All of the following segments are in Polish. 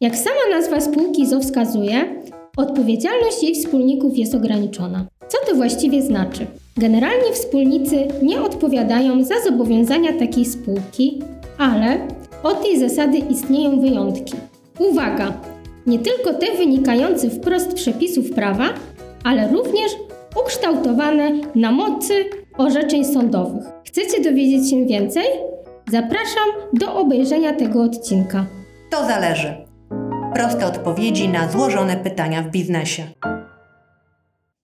Jak sama nazwa spółki ZO wskazuje, odpowiedzialność jej wspólników jest ograniczona. Co to właściwie znaczy? Generalnie wspólnicy nie odpowiadają za zobowiązania takiej spółki, ale od tej zasady istnieją wyjątki. Uwaga! Nie tylko te wynikające wprost przepisów prawa, ale również ukształtowane na mocy orzeczeń sądowych. Chcecie dowiedzieć się więcej? Zapraszam do obejrzenia tego odcinka. To zależy. Proste odpowiedzi na złożone pytania w biznesie.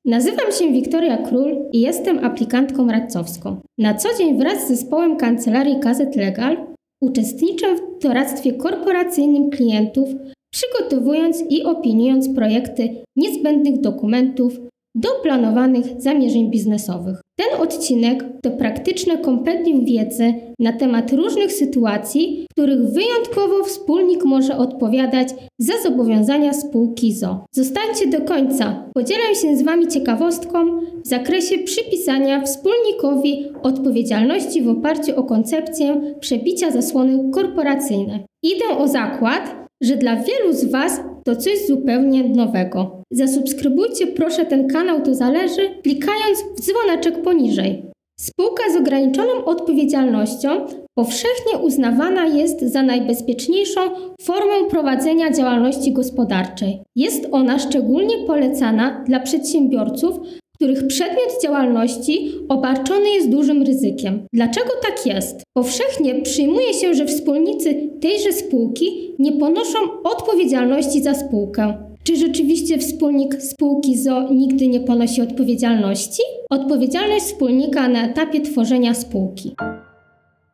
Nazywam się Wiktoria Król i jestem aplikantką radcowską. Na co dzień wraz z zespołem kancelarii Gazet Legal uczestniczę w doradztwie korporacyjnym klientów, przygotowując i opiniując projekty niezbędnych dokumentów do planowanych zamierzeń biznesowych. Ten odcinek to praktyczne kompendium wiedzy na temat różnych sytuacji, w których wyjątkowo wspólnik może odpowiadać za zobowiązania spółki ZO. Zostańcie do końca. Podzielę się z Wami ciekawostką w zakresie przypisania wspólnikowi odpowiedzialności w oparciu o koncepcję przebicia zasłony korporacyjnej. Idę o zakład, że dla wielu z Was to coś zupełnie nowego. Zasubskrybujcie proszę ten kanał, to zależy, klikając w dzwoneczek poniżej. Spółka z ograniczoną odpowiedzialnością powszechnie uznawana jest za najbezpieczniejszą formę prowadzenia działalności gospodarczej. Jest ona szczególnie polecana dla przedsiębiorców, których przedmiot działalności obarczony jest dużym ryzykiem. Dlaczego tak jest? Powszechnie przyjmuje się, że wspólnicy tejże spółki nie ponoszą odpowiedzialności za spółkę. Czy rzeczywiście wspólnik spółki ZO nigdy nie ponosi odpowiedzialności? Odpowiedzialność wspólnika na etapie tworzenia spółki.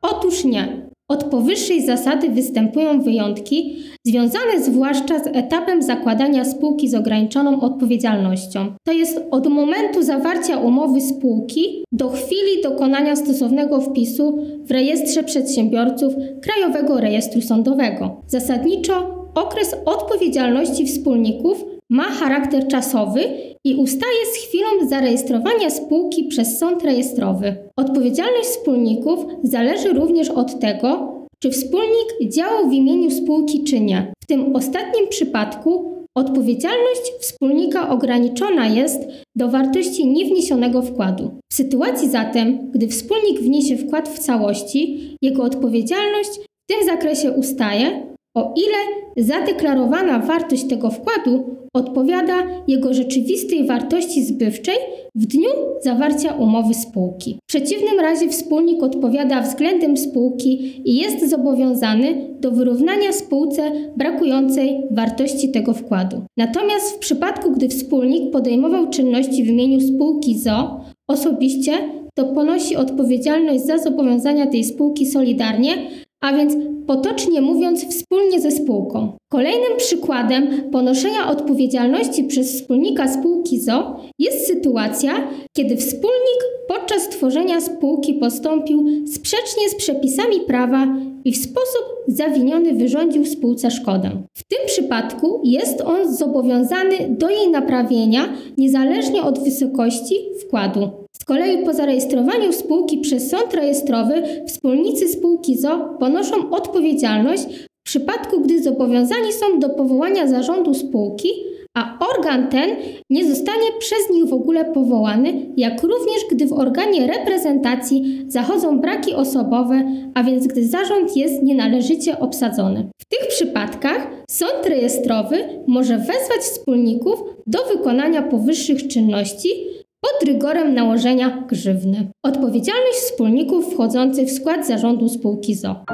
Otóż nie. Od powyższej zasady występują wyjątki, związane zwłaszcza z etapem zakładania spółki z ograniczoną odpowiedzialnością. To jest od momentu zawarcia umowy spółki do chwili dokonania stosownego wpisu w rejestrze przedsiębiorców Krajowego Rejestru Sądowego. Zasadniczo okres odpowiedzialności wspólników ma charakter czasowy i ustaje z chwilą zarejestrowania spółki przez sąd rejestrowy. Odpowiedzialność wspólników zależy również od tego, czy wspólnik działał w imieniu spółki czy nie. W tym ostatnim przypadku odpowiedzialność wspólnika ograniczona jest do wartości niewniesionego wkładu. W sytuacji zatem, gdy wspólnik wniesie wkład w całości, jego odpowiedzialność w tym zakresie ustaje, o ile zadeklarowana wartość tego wkładu odpowiada jego rzeczywistej wartości zbywczej w dniu zawarcia umowy spółki. W przeciwnym razie wspólnik odpowiada względem spółki i jest zobowiązany do wyrównania spółce brakującej wartości tego wkładu. Natomiast w przypadku, gdy wspólnik podejmował czynności w imieniu spółki ZO osobiście, to ponosi odpowiedzialność za zobowiązania tej spółki solidarnie, a więc potocznie mówiąc wspólnie ze spółką. Kolejnym przykładem ponoszenia odpowiedzialności przez wspólnika spółki ZO jest sytuacja, kiedy wspólnik podczas tworzenia spółki postąpił sprzecznie z przepisami prawa i w sposób zawiniony wyrządził spółce szkodę. W tym przypadku jest on zobowiązany do jej naprawienia niezależnie od wysokości wkładu. Z kolei po zarejestrowaniu spółki przez sąd rejestrowy wspólnicy spółki ZO ponoszą odpowiedzialność w przypadku, gdy zobowiązani są do powołania zarządu spółki, a organ ten nie zostanie przez nich w ogóle powołany, jak również gdy w organie reprezentacji zachodzą braki osobowe, a więc gdy zarząd jest nienależycie obsadzony. W tych przypadkach sąd rejestrowy może wezwać wspólników do wykonania powyższych czynności, pod rygorem nałożenia grzywny. Odpowiedzialność wspólników wchodzących w skład zarządu spółki ZO.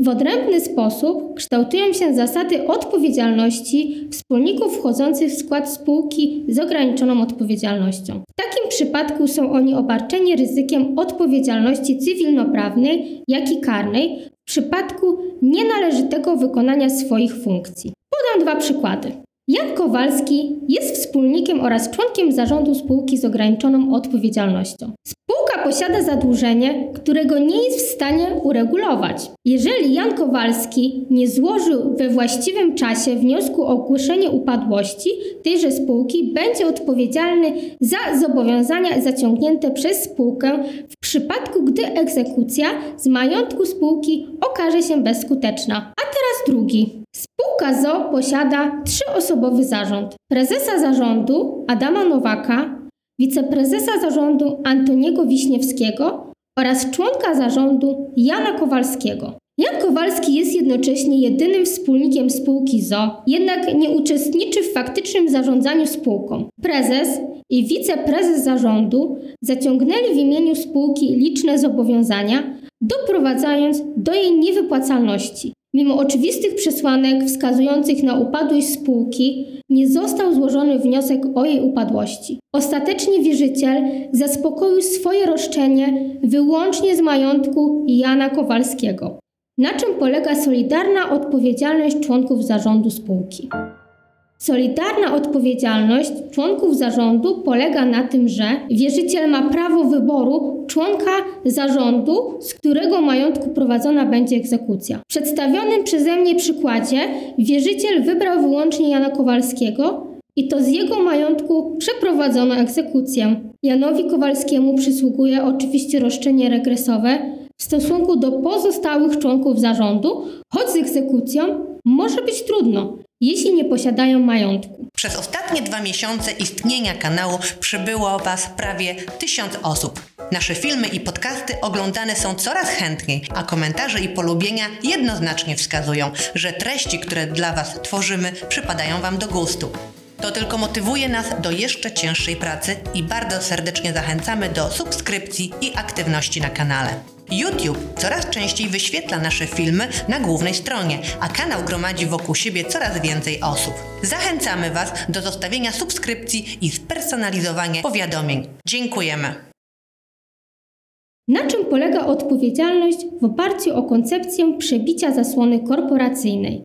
W odrębny sposób kształtują się zasady odpowiedzialności wspólników wchodzących w skład spółki z ograniczoną odpowiedzialnością. W takim przypadku są oni obarczeni ryzykiem odpowiedzialności cywilnoprawnej, jak i karnej w przypadku nienależytego wykonania swoich funkcji. Podam dwa przykłady. Jan Kowalski jest wspólnikiem oraz członkiem zarządu spółki z ograniczoną odpowiedzialnością. Spółka posiada zadłużenie, którego nie jest w stanie uregulować. Jeżeli Jan Kowalski nie złożył we właściwym czasie wniosku o ogłoszenie upadłości tejże spółki, będzie odpowiedzialny za zobowiązania zaciągnięte przez spółkę w przypadku, gdy egzekucja z majątku spółki okaże się bezskuteczna. A teraz drugi. Spółka ZO posiada trzyosobowy zarząd. Prezesa zarządu Adama Nowaka, wiceprezesa zarządu Antoniego Wiśniewskiego oraz członka zarządu Jana Kowalskiego. Jan Kowalski jest jednocześnie jedynym wspólnikiem spółki ZO, jednak nie uczestniczy w faktycznym zarządzaniu spółką. Prezes i wiceprezes zarządu zaciągnęli w imieniu spółki liczne zobowiązania, doprowadzając do jej niewypłacalności. Mimo oczywistych przesłanek wskazujących na upadłość spółki, nie został złożony wniosek o jej upadłości. Ostatecznie wierzyciel zaspokoił swoje roszczenie wyłącznie z majątku Jana Kowalskiego. Na czym polega solidarna odpowiedzialność członków zarządu spółki? Solidarna odpowiedzialność członków zarządu polega na tym, że wierzyciel ma prawo wyboru członka zarządu, z którego majątku prowadzona będzie egzekucja. W przedstawionym przeze mnie przykładzie wierzyciel wybrał wyłącznie Jana Kowalskiego i to z jego majątku przeprowadzono egzekucję. Janowi Kowalskiemu przysługuje oczywiście roszczenie regresowe w stosunku do pozostałych członków zarządu, choć z egzekucją może być trudno, jeśli nie posiadają majątku. Przez ostatnie dwa miesiące istnienia kanału przybyło Was prawie tysiąc osób. Nasze filmy i podcasty oglądane są coraz chętniej, a komentarze i polubienia jednoznacznie wskazują, że treści, które dla Was tworzymy, przypadają Wam do gustu. To tylko motywuje nas do jeszcze cięższej pracy i bardzo serdecznie zachęcamy do subskrypcji i aktywności na kanale. YouTube coraz częściej wyświetla nasze filmy na głównej stronie, a kanał gromadzi wokół siebie coraz więcej osób. Zachęcamy Was do zostawienia subskrypcji i spersonalizowania powiadomień. Dziękujemy. Na czym polega odpowiedzialność w oparciu o koncepcję przebicia zasłony korporacyjnej?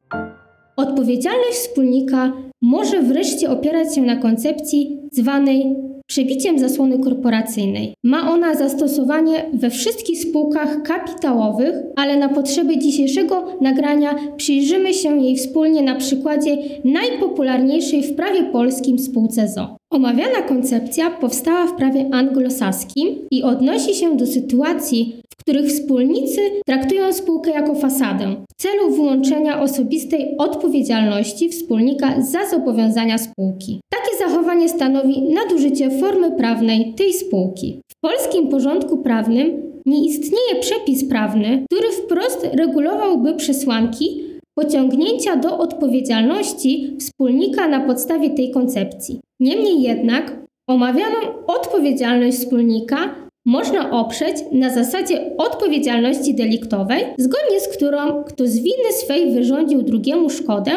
Odpowiedzialność wspólnika może wreszcie opierać się na koncepcji zwanej przebiciem zasłony korporacyjnej. Ma ona zastosowanie we wszystkich spółkach kapitałowych, ale na potrzeby dzisiejszego nagrania przyjrzymy się jej wspólnie na przykładzie najpopularniejszej w prawie polskim spółce ZO. Omawiana koncepcja powstała w prawie anglosaskim i odnosi się do sytuacji, których wspólnicy traktują spółkę jako fasadę w celu wyłączenia osobistej odpowiedzialności wspólnika za zobowiązania spółki. Takie zachowanie stanowi nadużycie formy prawnej tej spółki. W polskim porządku prawnym nie istnieje przepis prawny, który wprost regulowałby przesłanki pociągnięcia do odpowiedzialności wspólnika na podstawie tej koncepcji. Niemniej jednak omawianą odpowiedzialność wspólnika można oprzeć na zasadzie odpowiedzialności deliktowej, zgodnie z którą kto z winy swej wyrządził drugiemu szkodę,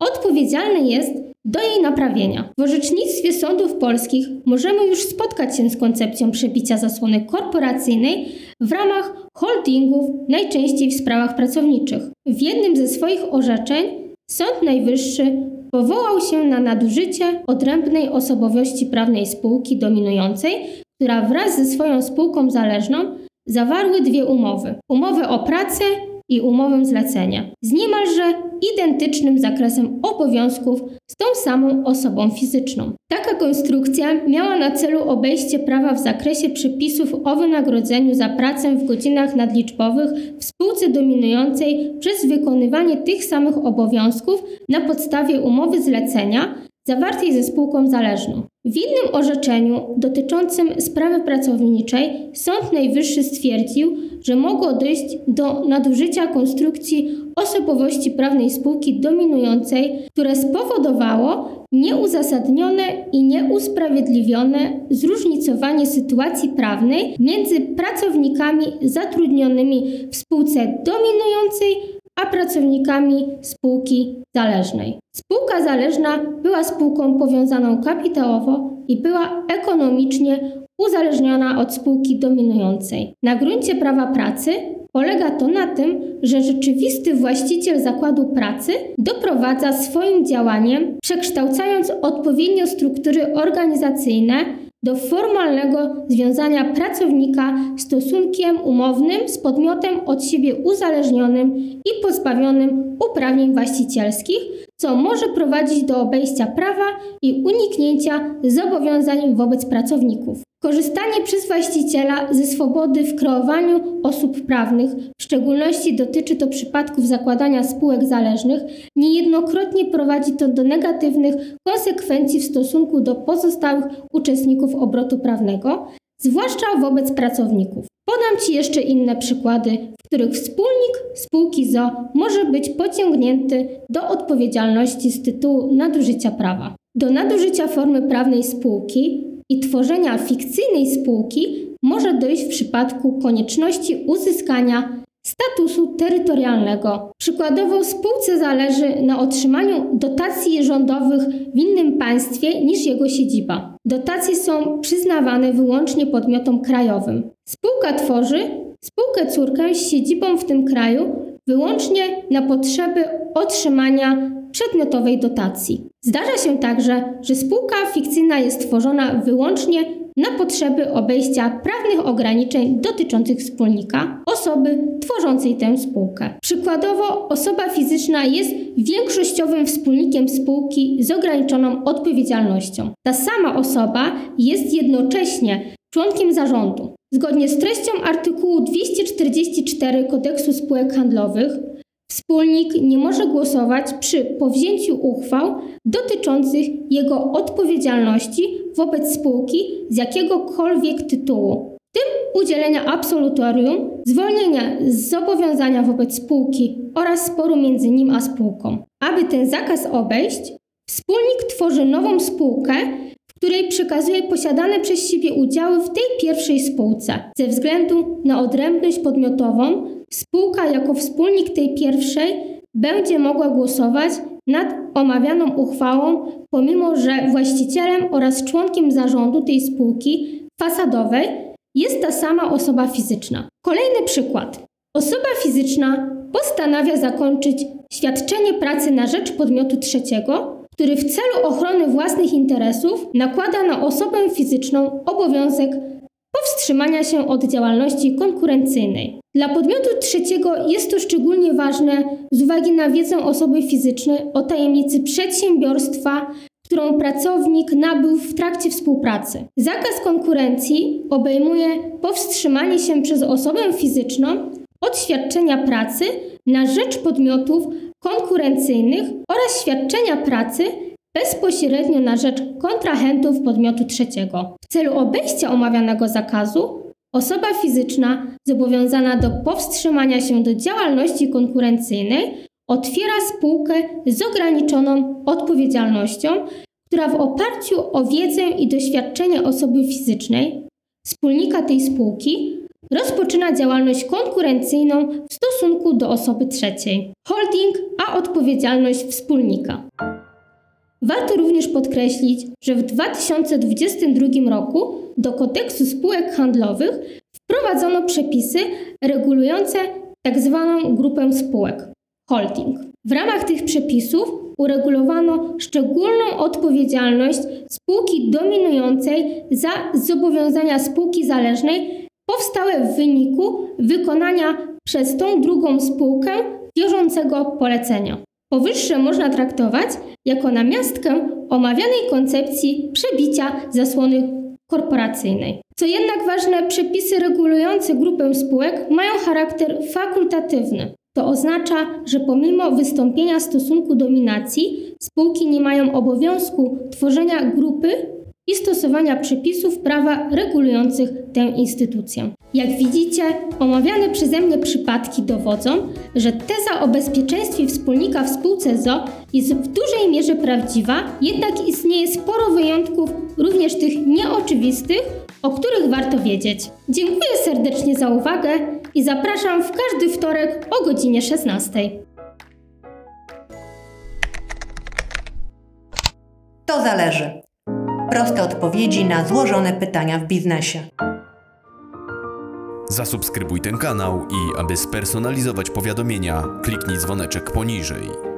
odpowiedzialny jest do jej naprawienia. W orzecznictwie sądów polskich możemy już spotkać się z koncepcją przebicia zasłony korporacyjnej w ramach holdingów, najczęściej w sprawach pracowniczych. W jednym ze swoich orzeczeń Sąd Najwyższy powołał się na nadużycie odrębnej osobowości prawnej spółki dominującej, która wraz ze swoją spółką zależną zawarły dwie umowy: umowę o pracę i umowę zlecenia z niemalże identycznym zakresem obowiązków z tą samą osobą fizyczną. Taka konstrukcja miała na celu obejście prawa w zakresie przepisów o wynagrodzeniu za pracę w godzinach nadliczbowych w spółce dominującej przez wykonywanie tych samych obowiązków na podstawie umowy zlecenia zawartej ze spółką zależną. W innym orzeczeniu dotyczącym sprawy pracowniczej Sąd Najwyższy stwierdził, że mogło dojść do nadużycia konstrukcji osobowości prawnej spółki dominującej, które spowodowało nieuzasadnione i nieusprawiedliwione zróżnicowanie sytuacji prawnej między pracownikami zatrudnionymi w spółce dominującej a pracownikami spółki zależnej. Spółka zależna była spółką powiązaną kapitałowo i była ekonomicznie uzależniona od spółki dominującej. Na gruncie prawa pracy polega to na tym, że rzeczywisty właściciel zakładu pracy doprowadza swoim działaniem, przekształcając odpowiednio struktury organizacyjne do formalnego związania pracownika stosunkiem umownym z podmiotem od siebie uzależnionym i pozbawionym uprawnień właścicielskich, co może prowadzić do obejścia prawa i uniknięcia zobowiązań wobec pracowników. Korzystanie przez właściciela ze swobody w kreowaniu osób prawnych, w szczególności dotyczy to przypadków zakładania spółek zależnych, niejednokrotnie prowadzi to do negatywnych konsekwencji w stosunku do pozostałych uczestników obrotu prawnego, zwłaszcza wobec pracowników. Podam Ci jeszcze inne przykłady, w których wspólnik spółki ZO może być pociągnięty do odpowiedzialności z tytułu nadużycia prawa. Do nadużycia formy prawnej spółki i tworzenia fikcyjnej spółki może dojść w przypadku konieczności uzyskania statusu terytorialnego. Przykładowo spółce zależy na otrzymaniu dotacji rządowych w innym państwie niż jego siedziba. Dotacje są przyznawane wyłącznie podmiotom krajowym. Spółka tworzy spółkę córkę z siedzibą w tym kraju wyłącznie na potrzeby otrzymania przedmiotowej dotacji. Zdarza się także, że spółka fikcyjna jest tworzona wyłącznie na potrzeby obejścia prawnych ograniczeń dotyczących wspólnika, osoby tworzącej tę spółkę. Przykładowo, osoba fizyczna jest większościowym wspólnikiem spółki z ograniczoną odpowiedzialnością. Ta sama osoba jest jednocześnie członkiem zarządu. Zgodnie z treścią artykułu 244 Kodeksu Spółek Handlowych, Wspólnik nie może głosować przy powzięciu uchwał dotyczących jego odpowiedzialności wobec spółki z jakiegokolwiek tytułu, w tym udzielenia absolutorium, zwolnienia z zobowiązania wobec spółki oraz sporu między nim a spółką. Aby ten zakaz obejść, wspólnik tworzy nową spółkę, której przekazuje posiadane przez siebie udziały w tej pierwszej spółce. Ze względu na odrębność podmiotową Spółka jako wspólnik tej pierwszej będzie mogła głosować nad omawianą uchwałą, pomimo że właścicielem oraz członkiem zarządu tej spółki fasadowej jest ta sama osoba fizyczna. Kolejny przykład. Osoba fizyczna postanawia zakończyć świadczenie pracy na rzecz podmiotu trzeciego, który w celu ochrony własnych interesów nakłada na osobę fizyczną obowiązek powstrzymania się od działalności konkurencyjnej. Dla podmiotu trzeciego jest to szczególnie ważne z uwagi na wiedzę osoby fizycznej o tajemnicy przedsiębiorstwa, którą pracownik nabył w trakcie współpracy. Zakaz konkurencji obejmuje powstrzymanie się przez osobę fizyczną od świadczenia pracy na rzecz podmiotów konkurencyjnych oraz świadczenia pracy bezpośrednio na rzecz kontrahentów podmiotu trzeciego. W celu obejścia omawianego zakazu osoba fizyczna zobowiązana do powstrzymania się do działalności konkurencyjnej otwiera spółkę z ograniczoną odpowiedzialnością, która w oparciu o wiedzę i doświadczenie osoby fizycznej, wspólnika tej spółki, rozpoczyna działalność konkurencyjną w stosunku do osoby trzeciej. Holding, a odpowiedzialność wspólnika. Warto również podkreślić, że w 2022 roku do kodeksu spółek handlowych wprowadzono przepisy regulujące tzw. Tak grupę spółek holding. W ramach tych przepisów uregulowano szczególną odpowiedzialność spółki dominującej za zobowiązania spółki zależnej powstałe w wyniku wykonania przez tą drugą spółkę wiążącego polecenia. Powyższe można traktować jako namiastkę omawianej koncepcji przebicia zasłony korporacyjnej. Co jednak ważne, przepisy regulujące grupę spółek mają charakter fakultatywny. To oznacza, że pomimo wystąpienia stosunku dominacji, spółki nie mają obowiązku tworzenia grupy i stosowania przepisów prawa regulujących tę instytucję. Jak widzicie, omawiane przeze mnie przypadki dowodzą, że teza o bezpieczeństwie wspólnika w spółce ZO jest w dużej mierze prawdziwa, jednak istnieje sporo wyjątków, również tych nieoczywistych, o których warto wiedzieć. Dziękuję serdecznie za uwagę i zapraszam w każdy wtorek o godzinie 16. To zależy. Proste odpowiedzi na złożone pytania w biznesie. Zasubskrybuj ten kanał i aby spersonalizować powiadomienia, kliknij dzwoneczek poniżej.